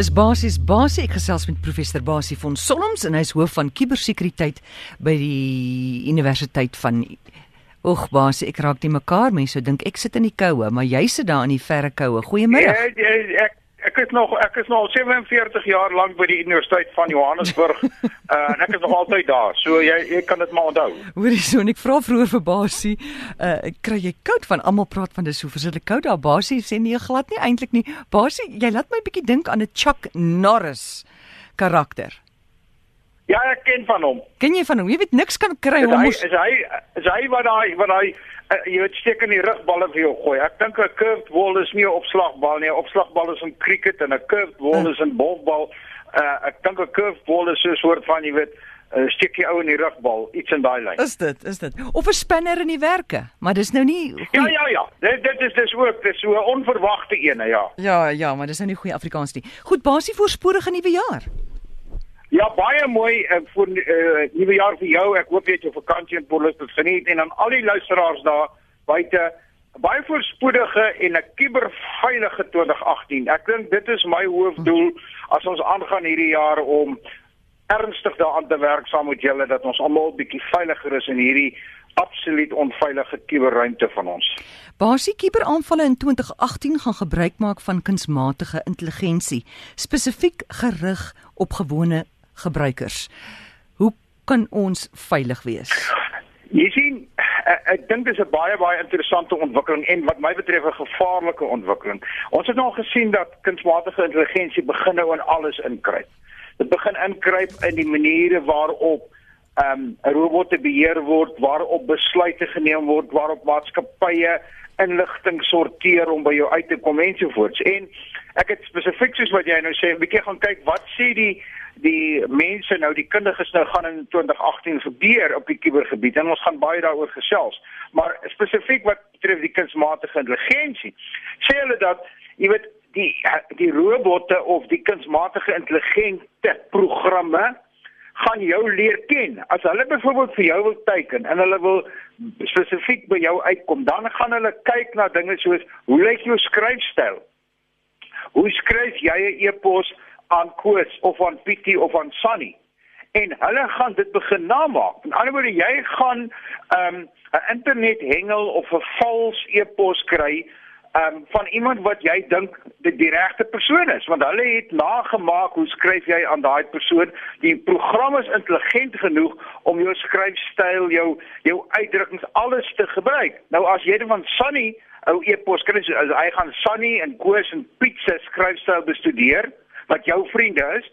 is basies basie ek gesels met professor Basie van Solms en hy's hoof van kubersekuriteit by die Universiteit van Oeg Basie ek raak nie mekaar mense so dink ek sit in die koue maar jy sit daar in die verre koue. Goeiemiddag. Ja, ja, ek ek is nog ek is nou al 47 jaar lank by die Universiteit van Johannesburg uh, en ek is nog altyd daar. So jy jy kan dit maar onthou. Hoorie so en ek vra vroeër vir Basie uh, kry jy koud van almal praat van dis so verskriklik koud daar Basie sê nee glad nie eintlik nie Basie jy laat my bietjie dink aan 'n Chuck Norris karakter Ja, ek ken van hom. Ken jy van hom? Jy weet niks kan kry Is hom hy mos is hy is hy wat daai wat daai jy weet steek in die rugballe vir jou gooi. Ek dink 'n curved ball is nie 'n opslagbal nie. 'n Opslagbal is in cricket en 'n curved ball is in golfbal. Uh, ek dink 'n curved ball is so 'n soort van jy weet 'n uh, steekie ou in die rugbal, iets in daai lyn. Is dit? Is dit? Of 'n spinner in die werke? Maar dis nou nie Ja, goeie- ja, ja. Dit dit is dis ook dis so 'n onverwagte ene, ja. Ja, ja, maar dis nou nie goeie Afrikaans nie. Goed, Basie voorspoedige nuwe jaar. Ja, baie mooi uh, vir uh, nuwe jaar vir jou. Ek hoop jy het jou vakansie in Elizabeth geniet en aan al die luisteraars daar buite baie voorspoedige en 'n kuberveilige 2018. Ek dink dit is my hoofdoel as ons aangaan hierdie jaar om ernstig daaraan te werk saam met julle dat ons almal bietjie veiliger is in hierdie absoluut onveilige kuberruimte van ons. Basie kuberaanvalle in 2018 gaan gebruik maak van kunsmatige intelligensie, spesifiek gerig op gewone gebruikers. Hoe kan ons veilig wees? Jy sien, ek, ek dink dis 'n baie baie interessante ontwikkeling en wat my betref 'n gevaarlike ontwikkeling. Ons het nou gesien dat kunsmatige intelligensie begin nou in alles inkruip. Dit begin inkruip in die maniere waarop ehm um, robotte beheer word, waarop besluite geneem word, waarop maatskappye inligting sorteer om by jou uit te kom ensovoorts. En ek het spesifiek soos wat jy nou sê, 'n bietjie gaan kyk wat sê die die mense nou die kundiges nou gaan in 2018 gebeur op die kubergebied en ons gaan baie daaroor gesels. Maar spesifiek wat betref die kunsmatige intelligensie, sê hulle dat jy weet die die robotte of die kunsmatige intelligente programme gaan jou leer ken. As hulle byvoorbeeld vir jou wil teken en hulle wil spesifiek by jou uitkom, dan gaan hulle kyk na dinge soos hoe lyk jou skryfstyl? Hoe skryf jy 'n e-pos aan Koos of aan Pietie of aan Sunny? En hulle gaan dit begin namaak. In ander woorde, jy gaan ehm, 'n um, internethengel of 'n vals e-pos kry um, van iemand wat jy dink die, die regte persoon is, want hulle het nagemaak hoe skryf jy aan daai persoon. Die program is intelligent genoeg om jou skryfstyl, jou jou uitdrukkings alles te gebruik. Nou as jy dit van Sunny ou e-pos kry, as hy gaan Sunny en Koos en Piet se skryfstyl bestudeer wat jou vriende is,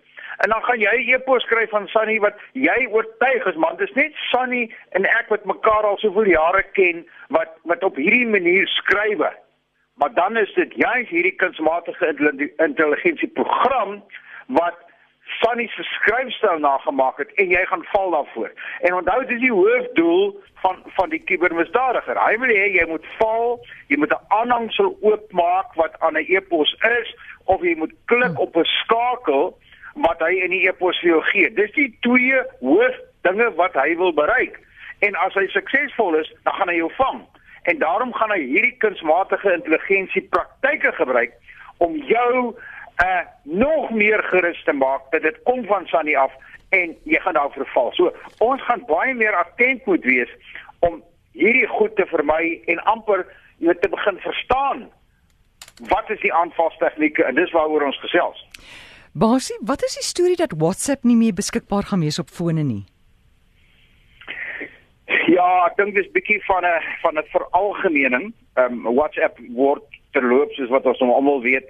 en dan gaan jy e-pos skryf van Sunny wat jy oortuig is man, dis net Sunny en ek wat mekaar al soveel jare ken wat wat op hierdie manier skrywe. Maar dan is dit juist hierdie kunsmatige intelligensie program wat Sunny se skryfstyl nagemaak het en jy gaan val daarvoor. En onthou dis die hoofdoel van van die kubermisdadiger. Hy wil hê jy moet val, jy moet 'n aanhangsel oopmaak wat aan 'n e-pos is of jy moet klik op 'n skakel wat hy in die e-pos vir jou gee. Dis die twee hoofdinge wat hy wil bereik. En as hy suksesvol is, dan gaan hy jou vang. En daarom gaan hy hierdie kunsmatige intelligensie praktyke gebruik om jou uh nog meer gerus te maak dat dit kom van Sunny af en jy gaan daar verval. So ons gaan baie meer attent moet wees om hierdie goed te vermy en amper jy te begin verstaan wat is die aanvalstegnieke en dis waaroor ons gesels. Basie, wat is die storie dat WhatsApp nie meer beskikbaar gaan wees op fone nie? Ja, ek dink dis bietjie van 'n van 'n veralgemening. Ehm um, WhatsApp word terloops soos wat ons nou almal weet,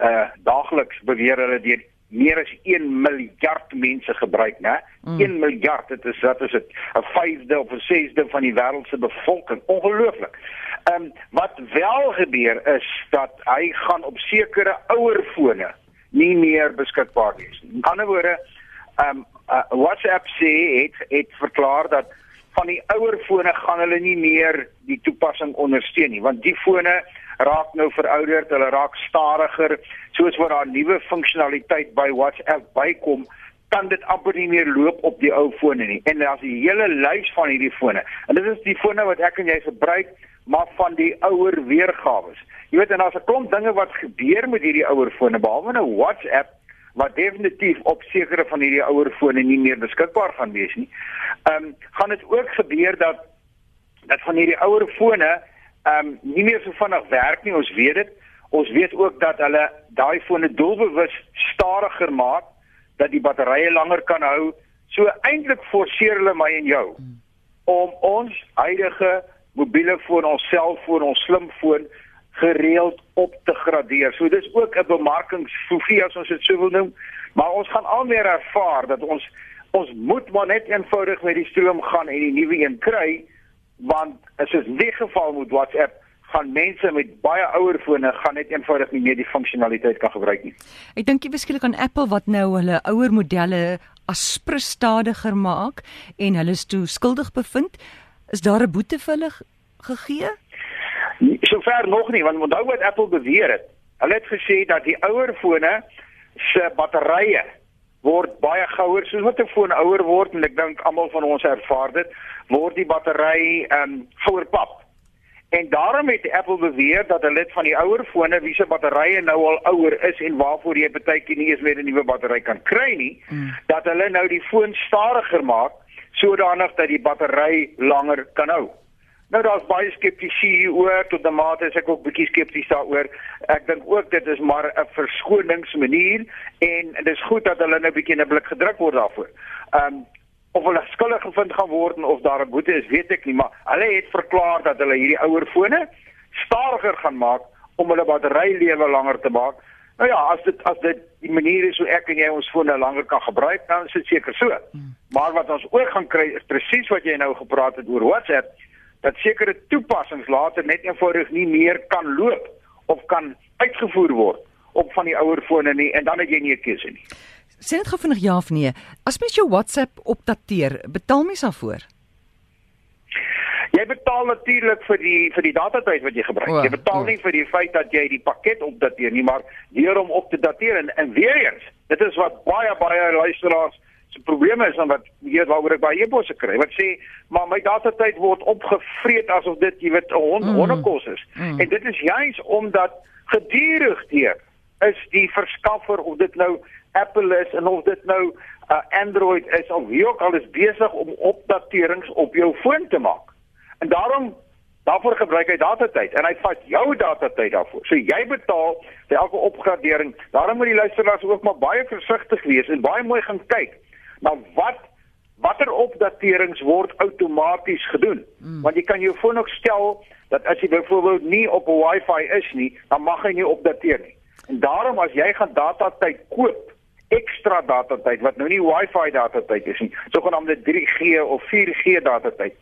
uh daagliks beweer hulle deur meer as 1 miljard mense gebruik, né? Mm. 1 miljard, dit is wat is dit? 'n 5de of 'n 6de van die wêreld se bevolking. Ongelooflik. Ehm um, wat wel gebeur is dat hy gaan op sekere ouer fone nie meer beskikbaar wees nie. In ander woorde, ehm um, uh, WhatsApp sê het het verklaar dat van die ouer fone gaan hulle nie meer die toepassing ondersteun nie, want die fone raak nou verouderd, hulle raak stadiger, soos wat daar nuwe funksionaliteit by WhatsApp bykom, kan dit amper nie meer loop op die ou fone nie. En daar's 'n hele lys van hierdie fone. En dit is die fone wat ek en jy gebruik, maar van die ouer weergawe. Jy weet en daar's 'n klomp dinge wat gebeur met hierdie ouer fone, behalwe nou WhatsApp wat definitief op sekere van hierdie ouer fone nie meer beskikbaar gaan wees nie. Ehm um, gaan dit ook gebeur dat dat van hierdie ouer fone ehm um, nie meer so vinnig werk nie. Ons weet dit. Ons weet ook dat hulle daai fone doelbewus stadiger maak dat die batterye langer kan hou. So eintlik forceer hulle my en jou om ons huidige mobiele foon, ons selfoon, ons slimfoon gereeld op te gradeer. So dis ook 'n bemarkingsfofie as ons dit sou wil noem, maar ons gaan al meer ervaar dat ons ons moet maar net eenvoudig met die stroom gaan en die nuwe een kry want as dit nie geval moet WhatsApp gaan mense met baie ouer fone gaan net eenvoudig nie meer die funksionaliteit kan gebruik nie. Ek dink jy beskiklik aan Apple wat nou hulle ouer modelle aspre stadiger maak en hulle is toe skuldig bevind. Is daar 'n boete vir hulle gegee? Sover nog nie, want onthou wat Apple beweer het. Hulle het gesê dat die ouer fone se batterye word baie gouer soos wat 'n foon ouer word en ek dink almal van ons ervaar dit, word die battery ehm um, gouer pap. En daarom het Apple beweer dat hulle dit van die ouer fone wie se batterye nou al ouer is en waarvoor jy baie keer nie eens meer 'n nuwe battery kan kry nie, mm. dat hulle nou die foon stadiger maak sodanig dat die battery langer kan hou. Nou daar's baie skeptisie hieroor tot 'n mate is ek ook bietjie skepties daaroor. Ek dink ook dit is maar 'n verskoningsmanier en dit is goed dat hulle nou bietjie in 'n blik gedruk word daarvoor. Ehm um, of hulle skuldig gevind gaan word of daar 'n boete is, weet ek nie, maar hulle het verklaar dat hulle hierdie ouer fone stadiger gaan maak om hulle batterylewe langer te maak. Nou ja, as dit as dit die manier is hoe ek en jy ons fone langer kan gebruik, dan is dit seker so. Hmm. Maar wat ons ook gaan kry is presies wat jy nou gepraat het oor WhatsApp dat sekere toepassings later net eenvoudig nie meer kan loop of kan uitgevoer word op van die ouer fone nie en dan het jy nie 'n keuse nie. Sê dit gou vinnig ja of nee. As mens jou WhatsApp opdateer, betaal mens daarvoor? Jy betaal natuurlik vir die vir die datatyd wat jy gebruik. O, jy betaal o. nie vir die feit dat jy die pakket opdateer nie, maar deur om op te dateer en en weer eens, dit is wat baie baie luisteraars se probleme is dan wat weet waaroor ek baie e-posse kry wat sê maar my datatyd word opgevreet asof dit jy weet 'n hond mm. hondekos is mm. en dit is juis omdat gedurig deur is die verskaffer of dit nou Apple is en of dit nou uh, Android is of wie ook al is besig om opdaterings op jou foon te maak en daarom Daarvoor gebruik hy datatyd en hy vat jou datatyd daarvoor. So jy betaal vir elke opgradering. Daarom moet die luisteraars ook maar baie versigtig wees en baie mooi gaan kyk Maar wat watter opdaterings word outomaties gedoen? Mm. Want jy kan jou foon ook stel dat as jy byvoorbeeld nie op 'n Wi-Fi is nie, dan mag hy nie opdateer nie. En daarom as jy gaan data tyd koop, ekstra data tyd wat nou nie Wi-Fi data tyd is nie, sogenaamde 3G of 4G data tyd,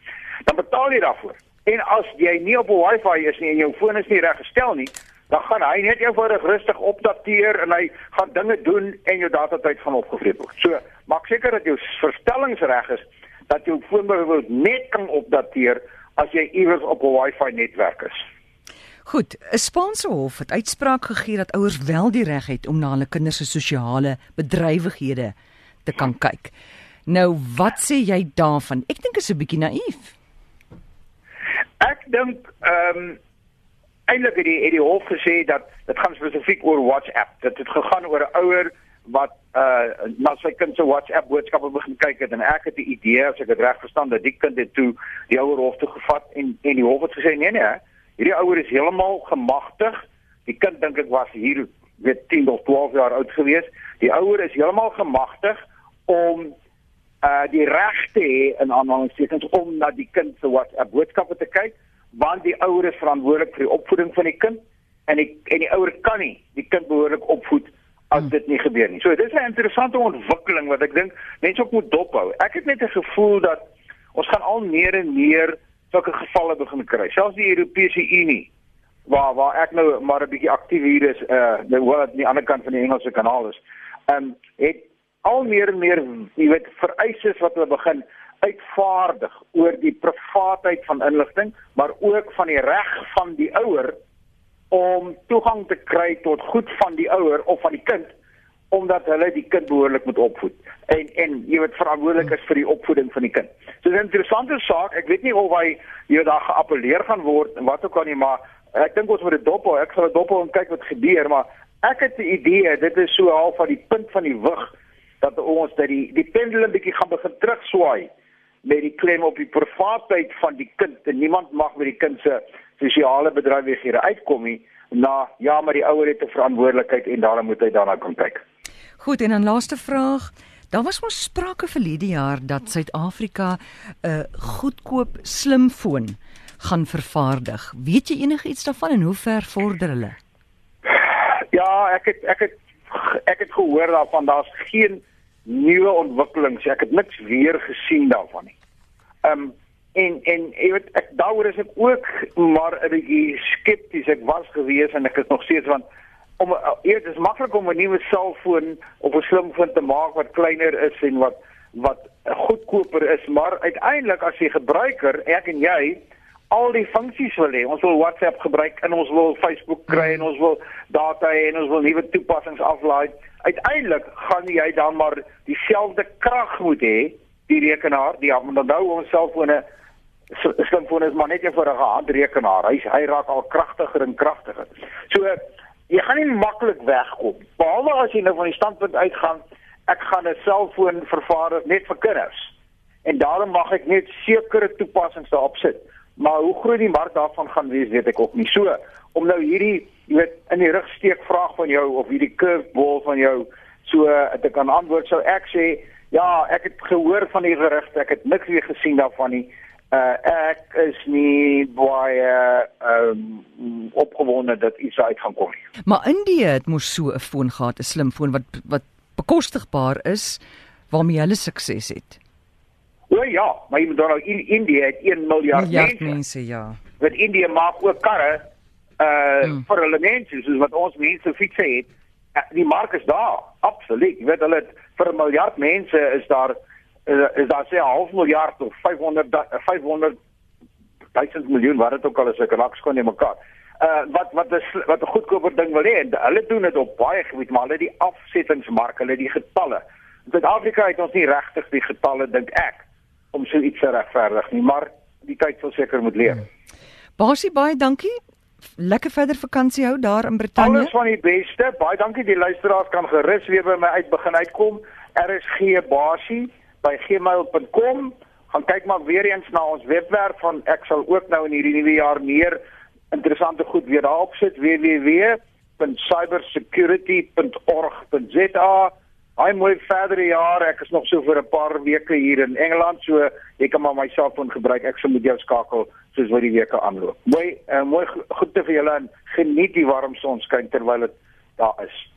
dan betaal jy daarvoor. En as jy nie op 'n Wi-Fi is nie en jou foon is nie reggestel nie, dan gaan hy net eenvoudig rustig opdateer en hy gaan dinge doen en jou datatyd gaan opgevreet word. So, maak seker dat jou verstellingsreg is dat jou foon byvoorbeeld net kan opdateer as jy iewers op 'n Wi-Fi netwerk is. Goed, 'n Spaanse hof het uitspraak gegee dat ouers wel die reg het om na hulle kinders se sosiale bedrywighede te kan kyk. Nou, wat sê jy daarvan? Ek dink is 'n bietjie naïef. Ek dink ehm um, eintlik het die het die hof gesê dat dit gaan spesifiek oor WhatsApp. Dit het gegaan oor 'n ouer wat uh na sy kind se WhatsApp boodskappe begin kyk het en ek het die idee as ek dit reg verstaan dat die kind dit toe die ouer hof toe gevat en en die hof het gesê nee nee, hierdie ouer is heeltemal gemagtig. Die kind dink ek was hier weet 10 of 12 jaar oud gewees. Die ouer is heeltemal gemagtig om uh die reg te hê in aanhalingstekens om na die kind se WhatsApp boodskappe te kyk want die ouer is verantwoordelik vir die opvoeding van die kind en die en die ouer kan nie die kind behoorlik opvoed as hmm. dit nie gebeur nie. So dit is 'n interessante ontwikkeling wat ek dink mense ook moet dophou. Ek het net 'n gevoel dat ons gaan al meer en meer sulke gevalle begin kry. Selfs die Europese Unie waar waar ek nou maar 'n bietjie aktief hier is, uh nou hoor dit aan die ander kant van die Engelse kanaal is. Ehm um, het al meer en meer, jy weet, vereistes wat hulle begin uitvaardig oor die privaatheid van inligting, maar ook van die reg van die ouer om toegang te kry tot goed van die ouer of van die kind omdat hulle die kind behoorlik moet opvoed en en jy weet verantwoordelik is vir die opvoeding van die kind. So 'n interessante saak. Ek weet nie of hy hier daar geappeleer gaan word en wat ook al nie, maar ek dink ons moet dit dop hou. Ek sal dit dop hou en kyk wat gebeur, maar ek het die idee dit is so half van die punt van die wig dat ons dat die die pendulum bietjie gaan begin terugswaai met die klem op die privaatheid van die kind en niemand mag met die kind se sosiale bedrywighede uitkom nie na ja maar die ouer het 'n verantwoordelikheid en daarom moet hy daarna kom kyk. Goed en dan laaste vraag Daar was mos sprake verlede jaar dat Suid-Afrika 'n uh, goedkoop slimfoon gaan vervaardig. Weet jy enigiets daarvan en hoe ver vorder hulle? Ja, ek het ek het ek het gehoor daarvan daar's geen nuwe ontwikkelings. Ek het niks weer gesien daarvan nie. Ehm um, en en jy weet ek daaroor is ek ook maar 'n bietjie skepties. Ek was gewees en ek is nog steeds want om eers is maklik om 'n nuwe selfoon of 'n slimfoon te maak wat kleiner is en wat wat goedkoper is, maar uiteindelik as jy gebruiker, ek en jy, al die funksies wil hê. Ons wil WhatsApp gebruik en ons wil Facebook kry en ons wil data hê en ons wil nuwe toepassings aflaai. Uiteindelik gaan jy dan maar dieselfde krag moet hê, die rekenaar, die nou ons selfone slimfone is maar net 'n vorige handrekenaar. Hy hy raak al kragtiger en kragtiger. So jy gaan nie maklik wegkom. Behalwe as jy nou van die standpunt uitgaan ek gaan 'n selfoon vervaardig net vir kinders. En daarom mag ek net sekere toepassings daarop sit. Maar hoe groot die mark daarvan gaan wees, weet ek ook nie. So, om nou hierdie, jy weet, in die rugsteek vraag van jou of hierdie curveball van jou so te kan antwoord, sou ek sê, ja, ek het gehoor van die gerugte, ek het niks weer gesien daarvan nie uh, ek is nie baie ehm um, opgewonde dat iets uit gaan kom nie. Maar Indië het mos so 'n foon gehad, 'n slim foon wat wat bekostigbaar is waarmee hulle sukses het. O ja, maar jy moet dan nou in Indië het 1 miljard, miljard mense. mense ja. Wat Indië maak ook karre uh hmm. vir hulle mense, soos wat ons mense fiets het. Uh, die mark is daar, absoluut. Jy weet hulle het, vir 'n miljard mense is daar is, is daar sê 'n half miljard of 500 500 1000 miljoen wat dit ook al is ek raak skoon in mekaar. Uh wat wat is wat 'n goedkoper ding wil hê. Hulle doen dit op baie gebied maar hulle die afsettingsmark, hulle die getalle. In Suid-Afrika het ons nie regtig die getalle dink ek om so iets te regverdig nie, maar die tyd sal seker moet leer. Hmm. Basie baie dankie. Lekker verder vakansie hou daar in Brittanje. Alles van die beste. Baie dankie die luisteraars kan gerus weer by my uit begin uitkom. RSG Basie by gmail.com. Gaan kyk maar weer eens na ons webwerf van ek sal ook nou in hierdie nuwe jaar meer interessante goed weer daarop sit www.cybersecurity.org.za. Hy moet verder jaar, ek is nog so vir 'n paar weke hier in Engeland, so ek kan maar my selfoon gebruik. Ek sal met jou skakel soos wat die weke aanloop. Mooi, uh, mooi goed te vir julle en geniet die warm sonskyn terwyl dit daar is.